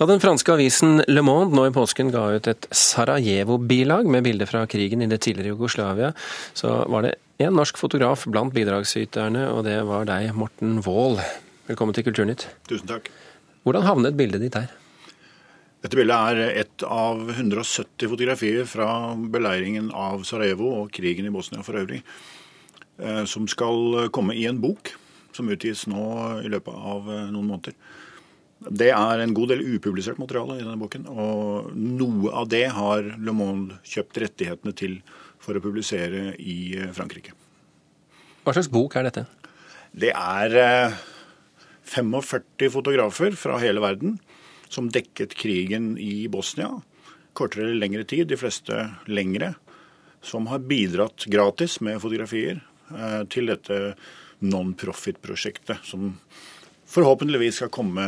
Da den franske avisen Le Monde nå i påsken ga ut et Sarajevo-bilag med bilder fra krigen i det tidligere Jugoslavia, så var det en norsk fotograf blant bidragsyterne, og det var deg, Morten Wold. Velkommen til Kulturnytt. Tusen takk. Hvordan havnet bildet ditt her? Dette bildet er ett av 170 fotografier fra beleiringen av Sarajevo og krigen i Bosnia for øvrig, eh, som skal komme i en bok som utgis nå i løpet av eh, noen måneder. Det er en god del upublisert materiale i denne boken, og noe av det har Le Monde kjøpt rettighetene til for å publisere i eh, Frankrike. Hva slags bok er dette? Det er 45 eh, fotografer fra hele verden som dekket krigen i Bosnia. Kortere eller lengre tid, de fleste lengre. Som har bidratt gratis med fotografier eh, til dette non-profit-prosjektet. Som forhåpentligvis skal komme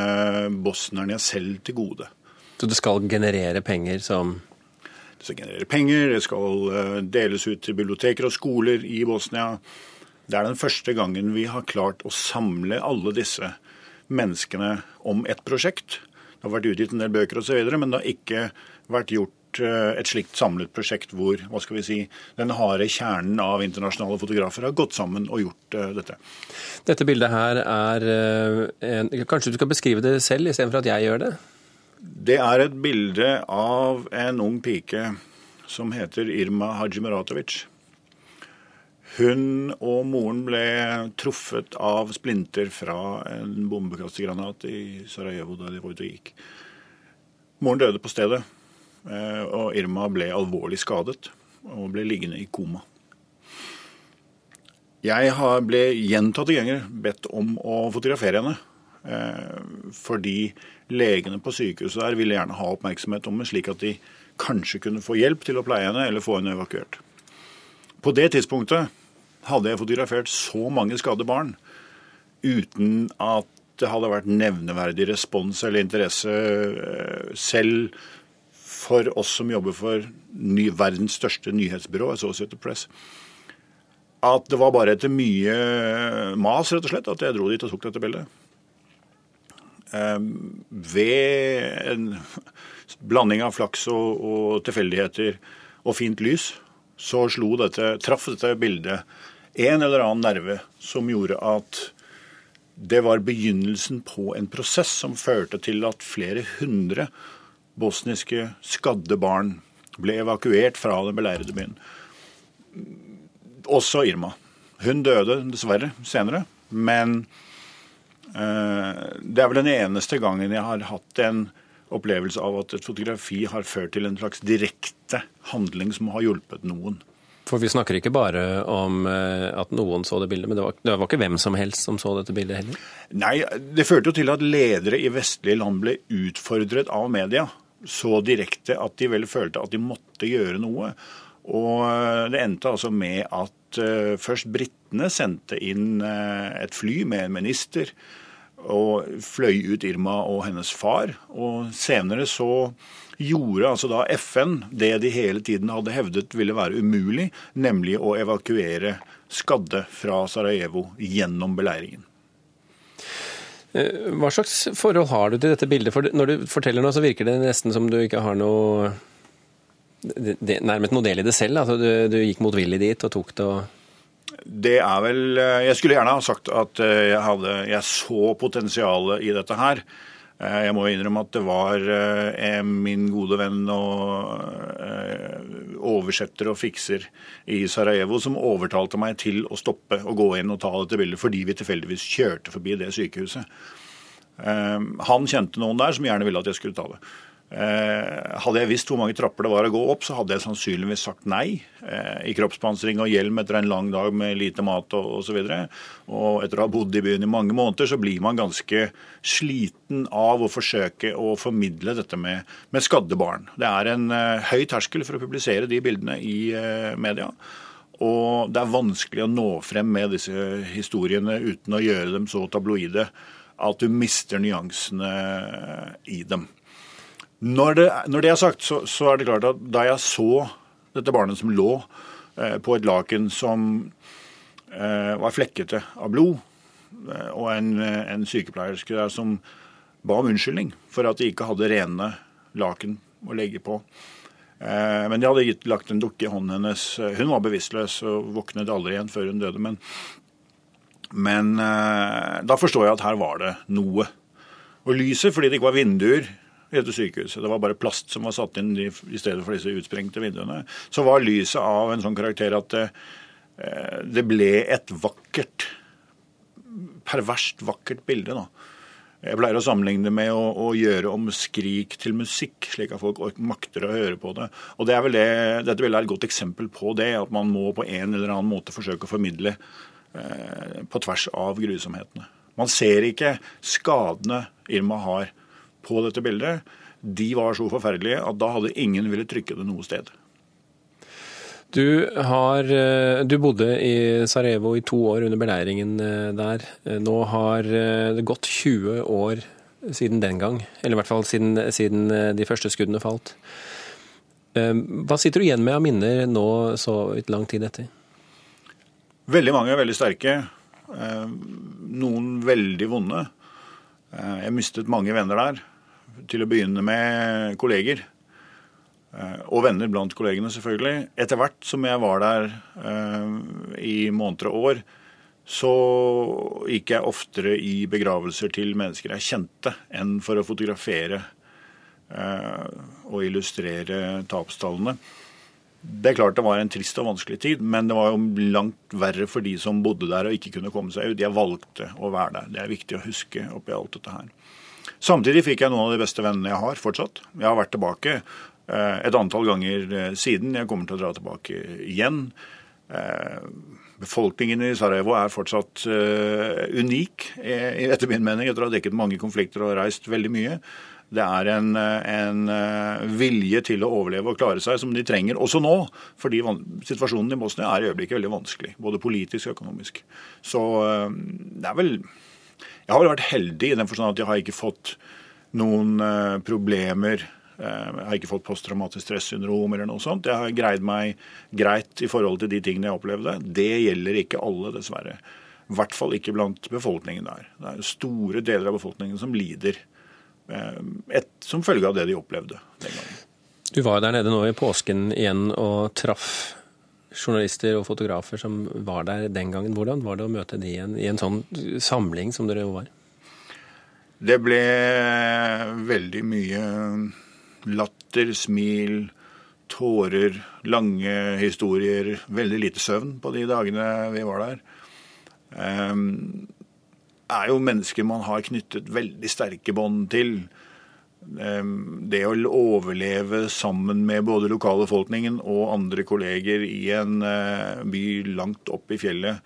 bosnierne selv til gode. Så det skal generere penger som Det skal generere penger, det skal eh, deles ut til biblioteker og skoler i Bosnia. Det er den første gangen vi har klart å samle alle disse menneskene om et prosjekt. Det har vært utgitt en del bøker osv., men det har ikke vært gjort et slikt samlet prosjekt hvor hva skal vi si, den harde kjernen av internasjonale fotografer har gått sammen og gjort uh, dette. Dette bildet her er uh, en, Kanskje du skal beskrive det selv istedenfor at jeg gjør det? Det er et bilde av en ung pike som heter Irma Hajimuratovic. Hun og moren ble truffet av splinter fra en bombekastergranat i Sarajevo da de var ute og gikk. Moren døde på stedet. Eh, og Irma ble alvorlig skadet og ble liggende i koma. Jeg ble gjentatte ganger bedt om å fotografere henne. Eh, fordi legene på sykehuset der ville gjerne ha oppmerksomhet om henne, slik at de kanskje kunne få hjelp til å pleie henne eller få henne evakuert. På det tidspunktet hadde jeg fotografert så mange skadde barn uten at det hadde vært nevneverdig respons eller interesse eh, selv for oss som jobber for ny, verdens største nyhetsbyrå, Associated Press, at det var bare etter mye mas, rett og slett, at jeg dro dit og tok dette bildet. Um, ved en blanding av flaks og, og, tilfeldigheter og fint lys, så slo dette, traff dette bildet en eller annen nerve som gjorde at det var begynnelsen på en prosess som førte til at flere hundre bosniske skadde barn ble evakuert fra den beleirede byen. Også Irma. Hun døde dessverre senere, men eh, det er vel den eneste gangen jeg har hatt en opplevelse av at et fotografi har ført til en slags direkte handling som har hjulpet noen. For vi snakker ikke bare om eh, at noen så det bildet, men det var, det var, ikke hvem som helst som så dette bildet heller? Nei, det førte jo til at ledere i vestlige land ble utfordret av media så direkte at de vel følte at de måtte gjøre noe. Og eh, det endte altså med at uh, først britene sendte inn uh, et fly med en minister og fløy ut Irma og hennes far. Og senere så gjorde altså da FN det de hele tiden hadde hevdet ville være umulig, nemlig å evakuere skadde fra Sarajevo gjennom beleiringen. Eh, hva slags forhold har du til dette bildet? For når du forteller noe, så virker det nesten som du ikke har noe Nærmest noe del i det selv? Altså, du, du gikk motvillig dit og tok det og Det er vel eh, Jeg skulle gjerne ha sagt at eh, jeg, hadde, jeg så potensialet i dette her. Jeg må innrømme at det var min gode venn og oversetter og fikser i Sarajevo som overtalte meg til å stoppe og gå inn og ta dette bildet, fordi vi tilfeldigvis kjørte forbi det sykehuset. Han kjente noen der som gjerne ville at jeg skulle ta det. Eh, hadde jeg visst hvor mange trapper det var å gå opp, så hadde jeg sannsynligvis sagt nei. Eh, I kroppspansring og hjelm etter en lang dag med lite mat og osv. Og, og etter å ha bodd i byen i mange måneder, så blir man ganske sliten av å forsøke å formidle dette med, med skadde barn. Det er en uh, høy terskel for å publisere de bildene i media. Og det er vanskelig å nå frem med disse historiene uten å gjøre dem så tabloide at du mister nyansene i dem. Når det, når det er sagt, så, så, er det klart at da jeg så dette barnet som lå eh, på et laken som eh, var flekkete av blod, eh, og en, en sykepleierske der som ba om unnskyldning for at de ikke hadde rene laken å legge på. Eh, men de hadde gitt, lagt en dukke i hånden hennes. Hun var bevisstløs og våknet aldri igjen før hun døde. Men, men eh, da forstår jeg at her var det noe. Og lyset, fordi det ikke var vinduer dette sykehuset, det var bare plast som var satt inn i, stedet for disse utsprengte vinduene, så var lyset av en sånn karakter at det, eh, det ble et vakkert, perverst vakkert bilde. da. Jeg pleier å sammenligne det med å, å, gjøre om skrik til musikk, slik at folk makter å høre på det. Og det er det, Dette vil være et godt eksempel på det, at man må på en eller annen måte forsøke å formidle eh, på tvers av grusomhetene. Man ser ikke skadene Irma har på dette bildet. De var så forferdelige at da hadde ingen ville trykke det noe sted. Du, har, eh, du, bodde i Sarajevo i to år under beleiringen eh, der. Eh, nå har det gått 20 år siden den gang. Eller i hvert fall siden, siden de første skuddene falt. Hva sitter du igjen med av minner nå så lang tid etter? Veldig mange er veldig sterke. Noen veldig vonde. Jeg mistet mange venner der. Til å begynne med kolleger. Eh, og venner blant kollegene, selvfølgelig. Etter hvert som jeg var der eh, i måneder og år, så gikk jeg oftere i begravelser til mennesker jeg kjente, enn for å fotografere eh, og illustrere tapstallene. Det er klart det var en trist og vanskelig tid, men det var jo langt verre for de som bodde der og ikke kunne komme seg ut. Jeg valgte å være der. Det er viktig å huske oppi alt dette her. Samtidig fikk jeg noen av de beste vennene jeg har fortsatt. Jeg har vært tilbake Eh, et antall ganger eh, siden. Jeg kommer til å dra tilbake igjen. Eh, befolkningen i Sarajevo er fortsatt unik, etter min mening, etter å ha dekket mange konflikter og reist veldig mye. Det er en, en, vilje til å overleve og klare seg som de trenger også nå. Fordi situasjonen i Bosnia er i øyeblikket veldig vanskelig, både politisk og økonomisk. Så det er vel Jeg har vært heldig i den forstand at jeg har ikke fått noen problemer Eh, jeg har ikke fått posttraumatisk stressyndrom eller noe sånt. Jeg har greid meg greit i forhold til de tingene jeg opplevde. Det gjelder ikke alle, dessverre. I hvert fall ikke blant befolkningen der. Det er store deler av befolkningen som lider eh, et, som følge av det de opplevde den gangen. Du var der nede nå i påsken igjen og traff journalister og fotografer som var der den gangen. Hvordan var det å møte de igjen i en sånn samling som dere var? Det ble veldig mye latter, smil, tårer, lange historier. Veldig lite søvn på de dagene vi var der. Det er jo mennesker man har knyttet veldig sterke bånd til. Um, det å overleve sammen med både lokalbefolkningen og andre kolleger i en uh, by langt opp i fjellet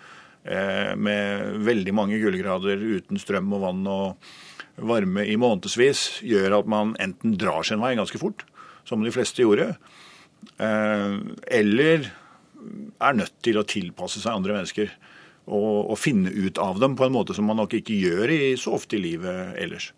uh, med veldig mange kuldegrader uten strøm og vann og varme i månedsvis gjør at man enten drar sin vei ganske fort, som de fleste gjorde, eh, eller er nødt til å tilpasse seg andre mennesker og, og finne ut av dem på en måte som man nok ikke gjør i, så ofte i livet ellers.